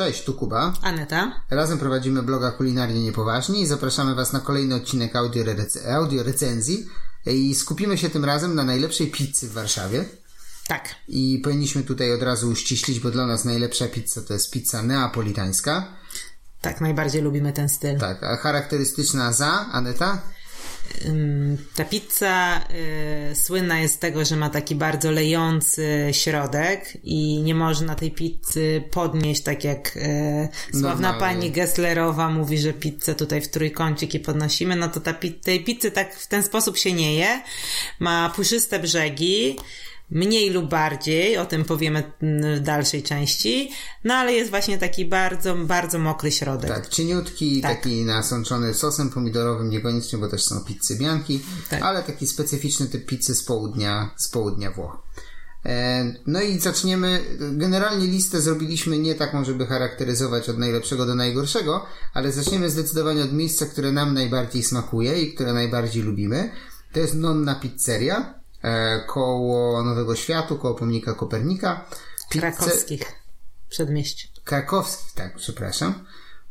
Cześć, tu Kuba. Aneta. Razem prowadzimy bloga Kulinarnie Niepoważni i zapraszamy Was na kolejny odcinek audio, audio recenzji i skupimy się tym razem na najlepszej pizzy w Warszawie. Tak. I powinniśmy tutaj od razu uściślić, bo dla nas najlepsza pizza to jest pizza neapolitańska. Tak, najbardziej lubimy ten styl. Tak, a charakterystyczna za, Aneta? Ta pizza y, słynna jest z tego, że ma taki bardzo lejący środek i nie można tej pizzy podnieść tak jak y, sławna Normalnie. pani Gesslerowa mówi, że pizzę tutaj w trójkącik i podnosimy, no to ta tej pizzy tak w ten sposób się nie je. Ma puszyste brzegi, mniej lub bardziej, o tym powiemy mm, w dalszej części, no ale jest właśnie taki bardzo, bardzo mokry środek. Tak, cieniutki, Tak. taki nasączony sosem pomidorowym, niekoniecznie, bo też są pizzy bianki, Tak. ale taki specyficzny typ pizzy z południa, z południa Włoch. E, No i zaczniemy. Generalnie listę zrobiliśmy nie taką, żeby charakteryzować od najlepszego do najgorszego, ale zaczniemy zdecydowanie od miejsca, które nam najbardziej smakuje i które najbardziej lubimy. To jest Nonna Pizzeria koło Nowego Światu, koło pomnika Kopernika. Krakowskich przedmieści. Krakowskich, tak, przepraszam.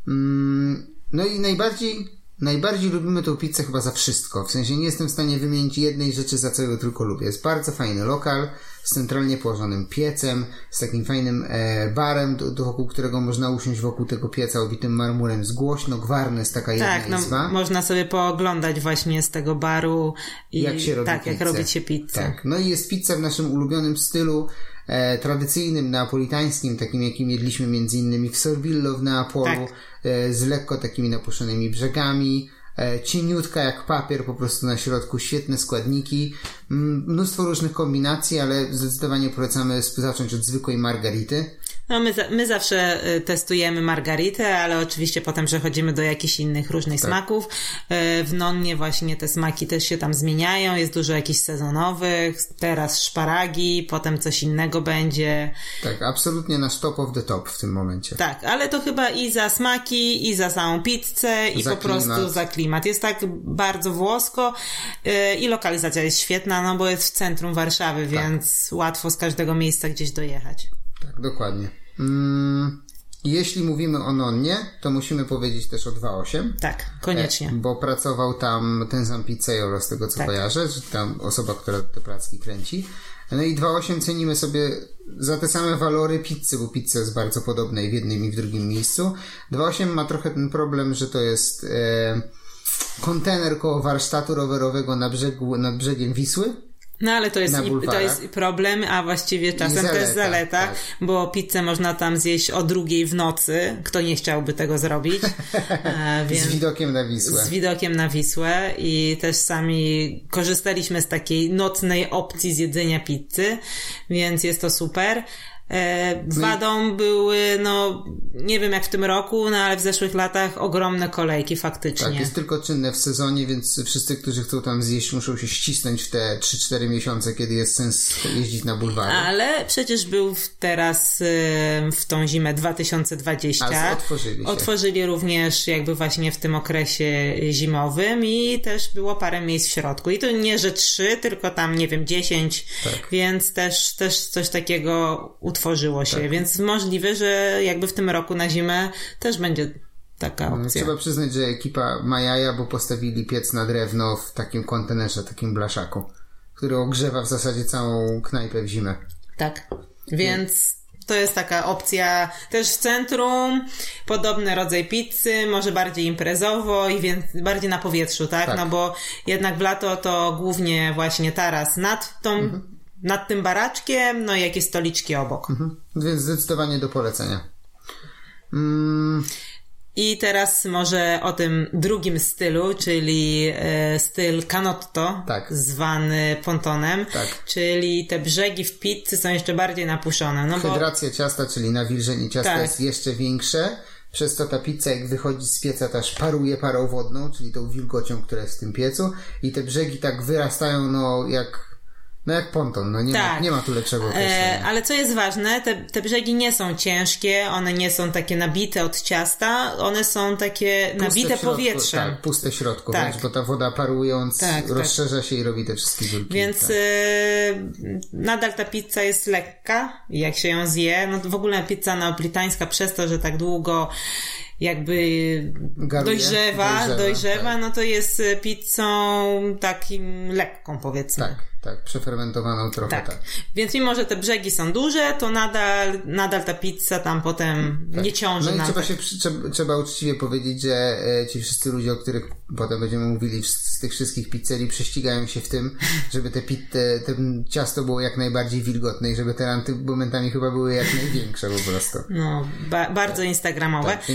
Mm, No i najbardziej, najbardziej lubimy tą pizzę chyba za wszystko. W sensie nie jestem w stanie wymienić jednej rzeczy, za co ją tylko lubię. Jest bardzo fajny lokal, z centralnie położonym piecem, z takim fajnym e, barem, do, do wokół którego można usiąść wokół tego pieca obitym marmurem. Z głośno, gwarno jest taka jedna Tak, no, izba. można sobie pooglądać właśnie z tego baru i jak się robi tak, jak pizzę. robić się pizzę. Tak, no i jest pizza w naszym ulubionym stylu e, tradycyjnym, neapolitańskim, takim jakim jedliśmy między innymi w Sorbillo w Neapolu, Tak. e, z lekko takimi napuszonymi brzegami, e, cieniutka jak papier po prostu na środku, świetne składniki, mm, mnóstwo różnych kombinacji, ale zdecydowanie polecamy zacząć od zwykłej margarity. No my, za, my zawsze y, testujemy margaritę, ale oczywiście potem przechodzimy do jakichś innych różnych Tak. smaków. Y, W nonnie właśnie te smaki też się tam zmieniają, jest dużo jakichś sezonowych, teraz szparagi, potem coś innego będzie. Tak, absolutnie nasz top of the top w tym momencie. Tak, ale to chyba i za smaki, i za samą pizzę, i Za po prostu klimat. za klimat. Jest tak bardzo włosko yy, i lokalizacja jest świetna, no bo jest w centrum Warszawy, Tak. więc łatwo z każdego miejsca gdzieś dojechać. Tak, dokładnie. Mm, jeśli mówimy o Nonnie, to musimy powiedzieć też o 2.8. Tak, koniecznie. E, Bo pracował tam ten sam pizzaiolo, z tego co Tak. kojarzę, że tam osoba, która te placki kręci. No i 2.8 cenimy sobie za te same walory pizzy, bo pizza jest bardzo podobna i w jednym i w drugim miejscu. 2.8 ma trochę ten problem, że to jest e, kontener koło warsztatu rowerowego na brzegu, nad brzegiem Wisły. No ale to jest, i, to jest problem, a właściwie czasem zaleta, też zaleta, tak. bo pizzę można tam zjeść o drugiej w nocy. Kto nie chciałby tego zrobić? E, Z więc... widokiem na Wisłę. z widokiem na Wisłę i też sami korzystaliśmy z takiej nocnej opcji zjedzenia pizzy, więc jest to super. E, wadą były, no, nie wiem jak w tym roku, no ale w zeszłych latach ogromne kolejki faktycznie. Tak, jest tylko czynne w sezonie, więc wszyscy, którzy chcą tam zjeść, muszą się ścisnąć w te 3-4 miesiące, kiedy jest sens jeździć na bulwary. Ale przecież był teraz w tą zimę 2020. A, otworzyli się. Otworzyli również jakby właśnie w tym okresie zimowym i też było parę miejsc w środku. I to nie, że trzy, tylko tam, nie wiem, dziesięć, Tak. więc też, też coś takiego utworzyło się. Tak. Więc możliwe, że jakby w tym roku na zimę też będzie taka No, opcja. Trzeba przyznać, że ekipa ma jaja, bo postawili piec na drewno w takim kontenerze, takim blaszaku, który ogrzewa w zasadzie całą knajpę w zimę. Tak. Więc to jest taka opcja też w centrum, podobny rodzaj pizzy, może bardziej imprezowo i więc bardziej na powietrzu, tak? Tak. No bo jednak w lato to głównie właśnie taras nad tą, nad tym baraczkiem, no i jakieś stoliczki obok. Mhm. Więc zdecydowanie do polecenia. Mm, I teraz może o tym drugim stylu, czyli e, styl canotto, Tak. zwany pontonem, Tak. czyli te brzegi w pizzy są jeszcze bardziej napuszone. No bo hydracja ciasta, czyli nawilżenie ciasta Tak. jest jeszcze większe, przez to ta pizza jak wychodzi z pieca też paruje parą wodną, czyli tą wilgocią, która jest w tym piecu i te brzegi tak wyrastają no jak No jak ponton, no nie, ma, Tak. nie ma tu lepszego określenia. E, ale co jest ważne, te, te brzegi nie są ciężkie, one nie są takie nabite od ciasta, one są takie Puste nabite środku, powietrzem. Tak, puste w środku, Tak. wręcz, bo ta woda parując Tak, tak. rozszerza się i robi te wszystkie dziurki. Więc tak. e, nadal ta pizza jest lekka, jak się ją zje. No w ogóle pizza neapolitańska przez to, że tak długo jakby Garuje, dojrzewa, dojrzewa, dojrzewa, tak. no to jest pizzą takim lekką powiedzmy. Tak, tak, przefermentowaną trochę tak. Tak. Więc mimo, że te brzegi są duże, to nadal, nadal ta pizza tam potem nie ciąży No i trzeba tak. się trzeba, trzeba uczciwie powiedzieć, że e, ci wszyscy ludzie, o których potem będziemy mówili z tych wszystkich pizzerii, prześcigają się w tym, żeby te, pit, te, te ciasto było jak najbardziej wilgotne i żeby te ranty momentami chyba były jak największe po prostu. No, ba- bardzo instagramowe. Tak.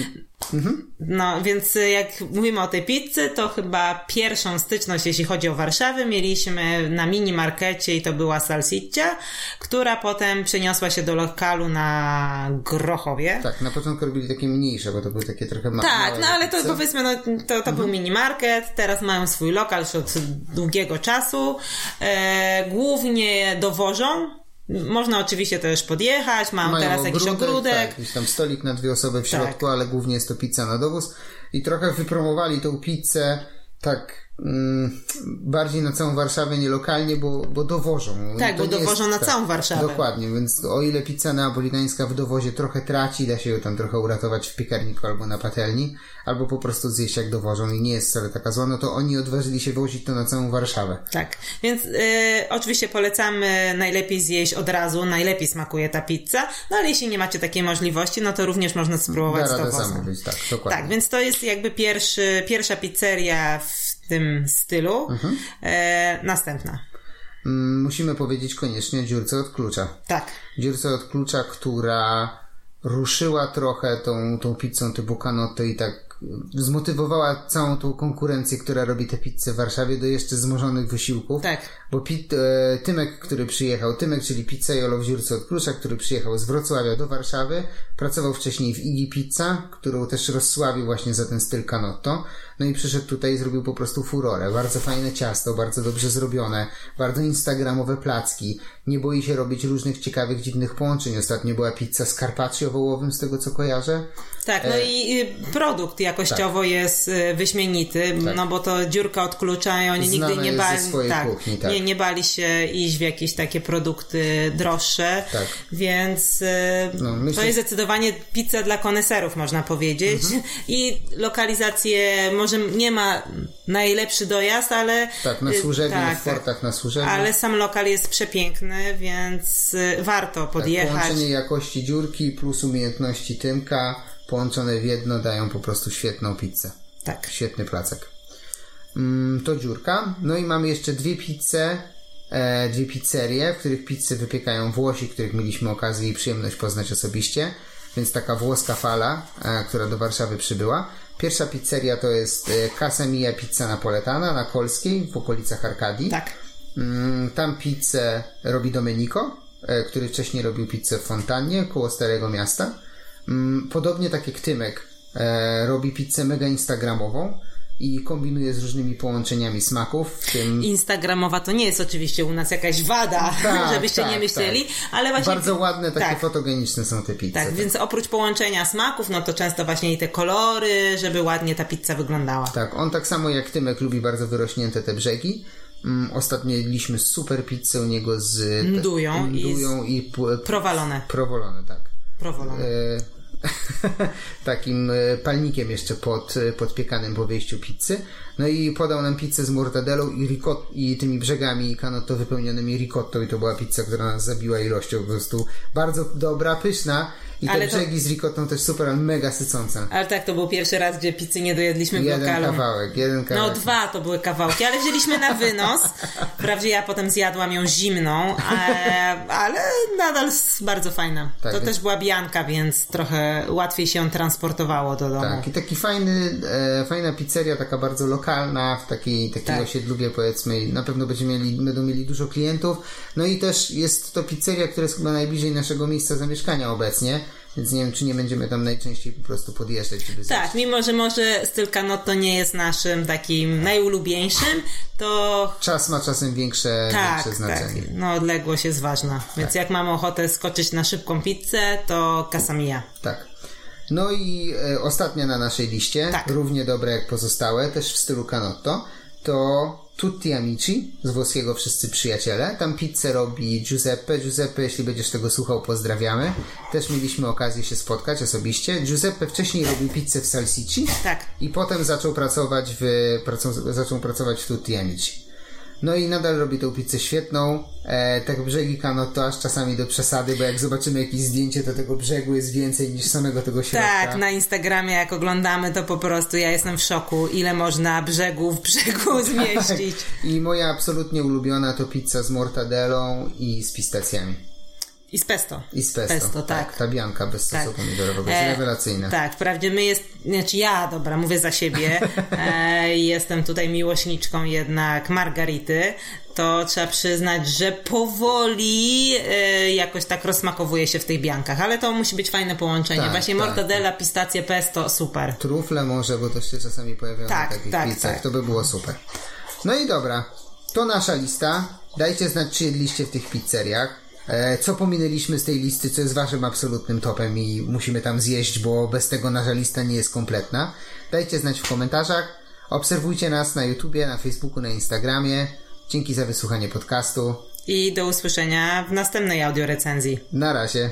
I- No, więc y, jak mówimy o tej pizzy, to chyba pierwszą styczność, jeśli chodzi o Warszawę, mieliśmy na mini markecie i to była salsiccia, która potem przeniosła się do lokalu na Grochowie. Tak, na początku robili takie mniejsze, bo to były takie trochę Tak, małe no ale to pizze. powiedzmy, no, to, to był mini market, teraz mają swój lokal już od długiego czasu. E, głównie dowożą. Można oczywiście też podjechać, mają, Mają teraz jakiś ogródek. Tak, jakiś tam stolik na dwie osoby w Tak. środku, ale głównie jest to pizza na dowóz. I trochę wypromowali tą pizzę tak bardziej na całą Warszawę, nie lokalnie, bo, bo dowożą. Tak, To bo dowożą na całą Warszawę. Dokładnie, więc o ile pizza neapolitańska w dowozie trochę traci, da się ją tam trochę uratować w piekarniku albo na patelni, albo po prostu zjeść jak dowożą i nie jest wcale taka zła, no to oni odważyli się wozić to na całą Warszawę. Tak, więc y, oczywiście polecamy najlepiej zjeść od razu, najlepiej smakuje ta pizza, no ale jeśli nie macie takiej możliwości, no to również można spróbować Da z dowozem. zamówić, tak, dokładnie. Tak, więc to jest jakby pierwszy, pierwsza pizzeria w tym stylu. Mhm. E, następna. Mm, Musimy powiedzieć koniecznie o dziurce od klucza. Tak. dziurce od klucza, która ruszyła trochę tą, tą pizzą typu canotto i tak zmotywowała całą tą konkurencję, która robi te pizze w Warszawie do jeszcze zmożonych wysiłków. Tak. Bo Pit, e, Tymek, który przyjechał, Tymek, czyli pizzaiolo w dziurce od klucza, który przyjechał z Wrocławia do Warszawy, pracował wcześniej w Iggy Pizza, którą też rozsławił właśnie za ten styl canotto. No i przyszedł tutaj i zrobił po prostu furorę. Bardzo fajne ciasto, bardzo dobrze zrobione, bardzo instagramowe placki. Nie boi się robić różnych ciekawych, dziwnych połączeń. Ostatnio była pizza z carpaccio wołowym, z tego co kojarzę. Tak, no i y, produkt jakościowo Tak. jest y, wyśmienity, no bo to dziurka od klucza i oni Znane nigdy nie bali, tak, kuchni, tak. Nie, nie bali się iść w jakieś takie produkty droższe, Tak. więc y, No, myślę- to jest zdecydowanie pizza dla koneserów, można powiedzieć Mhm. i lokalizację może nie ma najlepszy dojazd, ale Tak, na y, służebni, tak, w portach na służebni. ale sam lokal jest przepiękny, więc y, warto Tak, podjechać. połączenie jakości dziurki plus umiejętności Tymka połączone w jedno dają po prostu świetną pizzę. tak. Świetny placek. Mm, to dziurka. No i mamy jeszcze dwie pizze, e, dwie pizzerie, w których pizzę wypiekają Włosi, których mieliśmy okazję i przyjemność poznać osobiście. Więc taka włoska fala, e, która do Warszawy przybyła. Pierwsza pizzeria to jest e, Casa Mia Pizza Napoletana na Kolskiej w okolicach Arkadii. Tak. Mm, Tam pizzę robi Domenico, e, który wcześniej robił pizzę w Fontannie, koło Starego Miasta. Mm, Podobnie tak jak Tymek e, robi pizzę mega instagramową i kombinuje z różnymi połączeniami smaków, w tym Instagramowa to nie jest oczywiście u nas jakaś wada, Tak, żebyście tak, nie myśleli, ale właśnie... bardzo ładne, takie tak, fotogeniczne są te pizze. tak, więc oprócz połączenia smaków, no to często właśnie i te kolory, żeby ładnie ta pizza wyglądała. Tak, on tak samo jak Tymek lubi bardzo wyrośnięte te brzegi. Mm, Ostatnio jedliśmy super pizzę u niego z Mdują i mdują i, p- Prowalone, prowolone, tak. prowolone. e, takim e, palnikiem jeszcze pod, e, podpiekanym po wejściu pizzy. No i podał nam pizzę z mortadelą i, ricot, i tymi brzegami canotto wypełnionymi ricottą i to była pizza, która nas zabiła ilością po prostu bardzo dobra, pyszna i te Ale to- brzegi z ricottą też super, ale mega sycące. Ale tak, to był pierwszy raz, gdzie pizzy nie dojedliśmy w Jeden lokalu. kawałek, jeden No kawałek. dwa to były kawałki, ale wzięliśmy na wynos. Wprawdzie ja potem zjadłam ją zimną, e, ale nadal bardzo fajna. Tak, to więc- też była bianka, więc trochę łatwiej się transportowało do domu. Tak, i taki fajny, e, fajna pizzeria, taka bardzo lokalna, w takiej, takiej Tak. osiedlubie powiedzmy, na pewno będziemy mieli, będą mieli dużo klientów. No i też jest to pizzeria, która jest chyba najbliżej naszego miejsca zamieszkania obecnie, więc nie wiem, czy nie będziemy tam najczęściej po prostu podjeżdżać, żeby Tak, mimo że może styl Canotto nie jest naszym takim najulubieńszym, to Czas ma czasem większe, tak, większe znaczenie. tak, no odległość jest ważna. Więc jak mamy ochotę skoczyć na szybką pizzę, to Casamia. Tak. No i e, ostatnia na naszej liście, Tak. równie dobre jak pozostałe, też w stylu Canotto, to Tutti Amici z włoskiego Wszyscy Przyjaciele. Tam pizzę robi Giuseppe. Giuseppe, jeśli będziesz tego słuchał, pozdrawiamy. Też mieliśmy okazję się spotkać osobiście. Giuseppe wcześniej robił pizzę w Salsici Tak. i potem zaczął pracować w, pracow, zaczął pracować w Tutti Amici. No i nadal robi tą pizzę świetną. E, tak brzegi Canotto aż czasami do przesady, bo jak zobaczymy jakieś zdjęcie, to tego brzegu jest więcej niż samego tego środka. Tak, na Instagramie jak oglądamy, to po prostu ja jestem w szoku, ile można brzegów brzegu zmieścić. I moja absolutnie ulubiona to pizza z mortadellą i z pistacjami. I z pesto. I z pesto. Pesto, tak. Ta bianka bez sosu Tak. pomidorowego jest E, rewelacyjna. Tak, wprawdzie my jest, znaczy ja, dobra, mówię za siebie, e, jestem tutaj miłośniczką jednak margarity, to trzeba przyznać, że powoli e, jakoś tak rozmakowuje się w tych biankach, ale to musi być fajne połączenie. Tak, Właśnie tak, mortadella, pistacje, pesto, super. Trufle może, bo to się czasami pojawiają Tak, na takich tak, pizzach. tak. To by było super. No i dobra. To nasza lista. Dajcie znać, czy jedliście w tych pizzeriach. E, Co pominęliśmy z tej listy, co jest waszym absolutnym topem i musimy tam zjeść, bo bez tego nasza lista nie jest kompletna. Dajcie znać w komentarzach. Obserwujcie nas na YouTubie, na Facebooku, na Instagramie. Dzięki za wysłuchanie podcastu. I do usłyszenia w następnej audiorecenzji. Na razie.